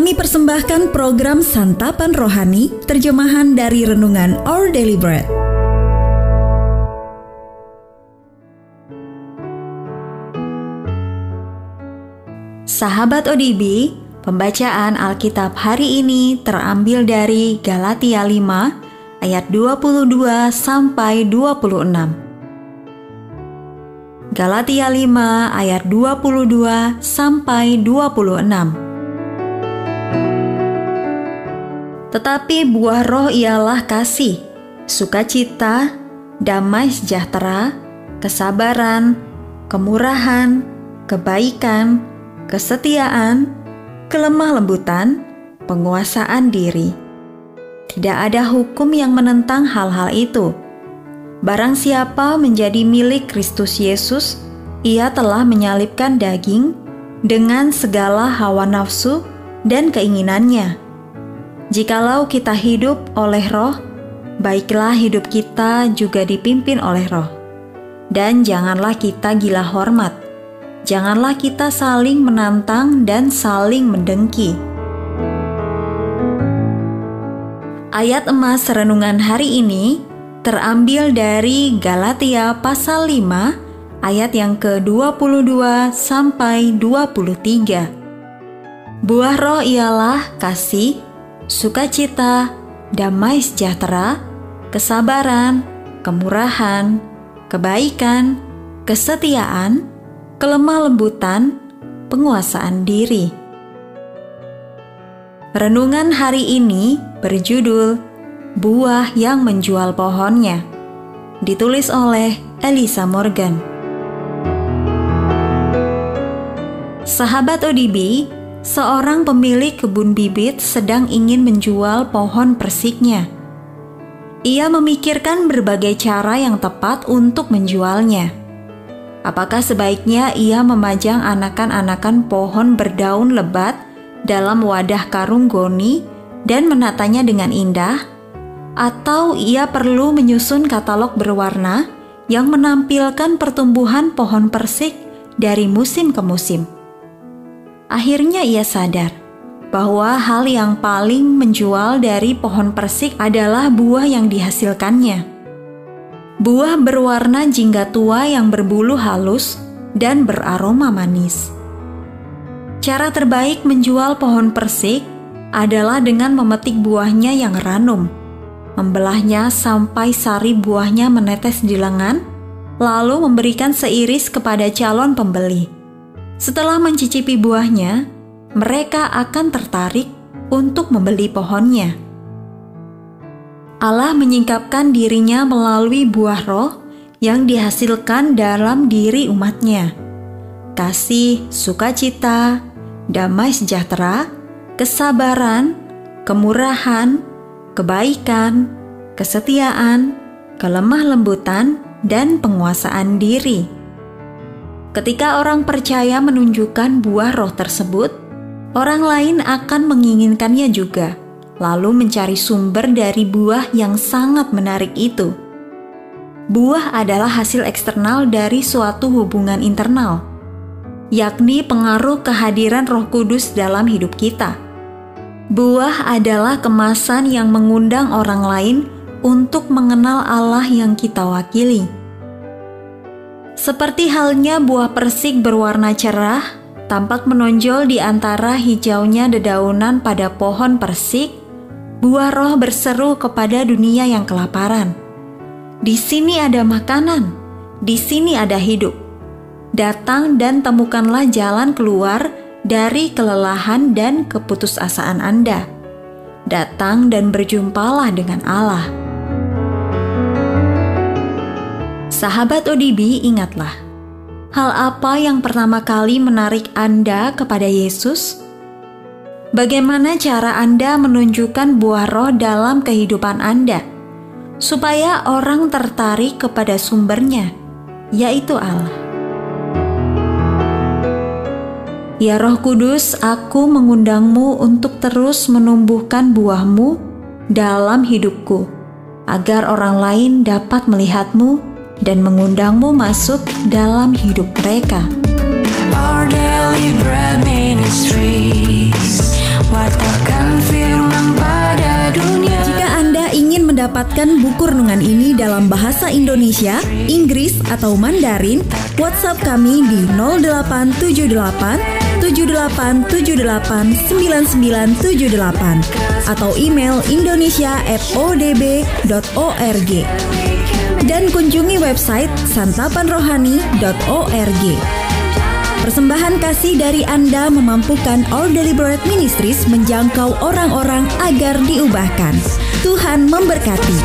Kami persembahkan program Santapan Rohani, terjemahan dari Renungan Our Daily Bread. Sahabat ODB, pembacaan Alkitab hari ini terambil dari Galatia 5 ayat 22 sampai 26. Galatia 5 ayat 22 sampai 26. Tetapi buah roh ialah kasih, sukacita, damai sejahtera, kesabaran, kemurahan, kebaikan, kesetiaan, kelemah lembutan, penguasaan diri. Tidak ada hukum yang menentang hal-hal itu. Barang siapa menjadi milik Kristus Yesus, ia telah menyalibkan daging dengan segala hawa nafsu dan keinginannya. Jikalau kita hidup oleh roh, baiklah hidup kita juga dipimpin oleh roh. Dan janganlah kita gila hormat, janganlah kita saling menantang dan saling mendengki. Ayat emas renungan hari ini terambil dari Galatia pasal 5 ayat yang ke-22 sampai 23. Buah roh ialah kasih, sukacita, damai sejahtera, kesabaran, kemurahan, kebaikan, kesetiaan, kelemah lembutan, penguasaan diri. Renungan hari ini berjudul Buah yang Menjual Pohonnya, ditulis oleh Elisa Morgan. Sahabat ODB, seorang pemilik kebun bibit sedang ingin menjual pohon persiknya. Ia memikirkan berbagai cara yang tepat untuk menjualnya. Apakah sebaiknya ia memajang anakan-anakan pohon berdaun lebat dalam wadah karung goni dan menatanya dengan indah? Atau ia perlu menyusun katalog berwarna yang menampilkan pertumbuhan pohon persik dari musim ke musim? Akhirnya ia sadar bahwa hal yang paling menjual dari pohon persik adalah buah yang dihasilkannya buah berwarna jingga tua yang berbulu halus dan beraroma manis. Cara terbaik menjual pohon persik adalah dengan memetik buahnya yang ranum, membelahnya sampai sari buahnya menetes di lengan, lalu memberikan seiris kepada calon pembeli. Setelah mencicipi buahnya, mereka akan tertarik untuk membeli pohonnya. Allah menyingkapkan dirinya melalui buah roh yang dihasilkan dalam diri umatnya. Kasih, sukacita, damai sejahtera, kesabaran, kemurahan, kebaikan, kesetiaan, kelemah lembutan, dan penguasaan diri. Ketika orang percaya menunjukkan buah roh tersebut, orang lain akan menginginkannya juga lalu mencari sumber dari buah yang sangat menarik itu. Buah adalah hasil eksternal dari suatu hubungan internal, yakni pengaruh kehadiran Roh Kudus dalam hidup kita. Buah adalah kemasan yang mengundang orang lain untuk mengenal Allah yang kita wakili. Seperti halnya buah persik berwarna cerah, tampak menonjol di antara hijaunya dedaunan pada pohon persik buah roh berseru kepada dunia yang kelaparan. Di sini ada makanan, di sini ada hidup. Datang dan temukanlah jalan keluar dari kelelahan dan keputusasaan Anda. Datang dan berjumpalah dengan Allah. Sahabat ODB, ingatlah, hal apa yang pertama kali menarik Anda kepada Yesus? Bagaimana cara Anda menunjukkan buah roh dalam kehidupan Anda, supaya orang tertarik kepada sumbernya, yaitu Allah? Ya Roh Kudus, aku mengundangmu untuk terus menumbuhkan buahmu dalam hidupku, agar orang lain dapat melihatmu dan mengundangmu masuk dalam hidup mereka. Our daily bread ministries, firman pada dunia. Jika Anda ingin mendapatkan buku renungan ini dalam bahasa Indonesia, Inggris, atau Mandarin, WhatsApp kami di 0878 78789978 atau email indonesia@odb.org dan kunjungi website santapanrohani.org. Persembahan kasih dari Anda memampukan All Deliberate Ministries menjangkau orang-orang agar diubahkan. Tuhan memberkati.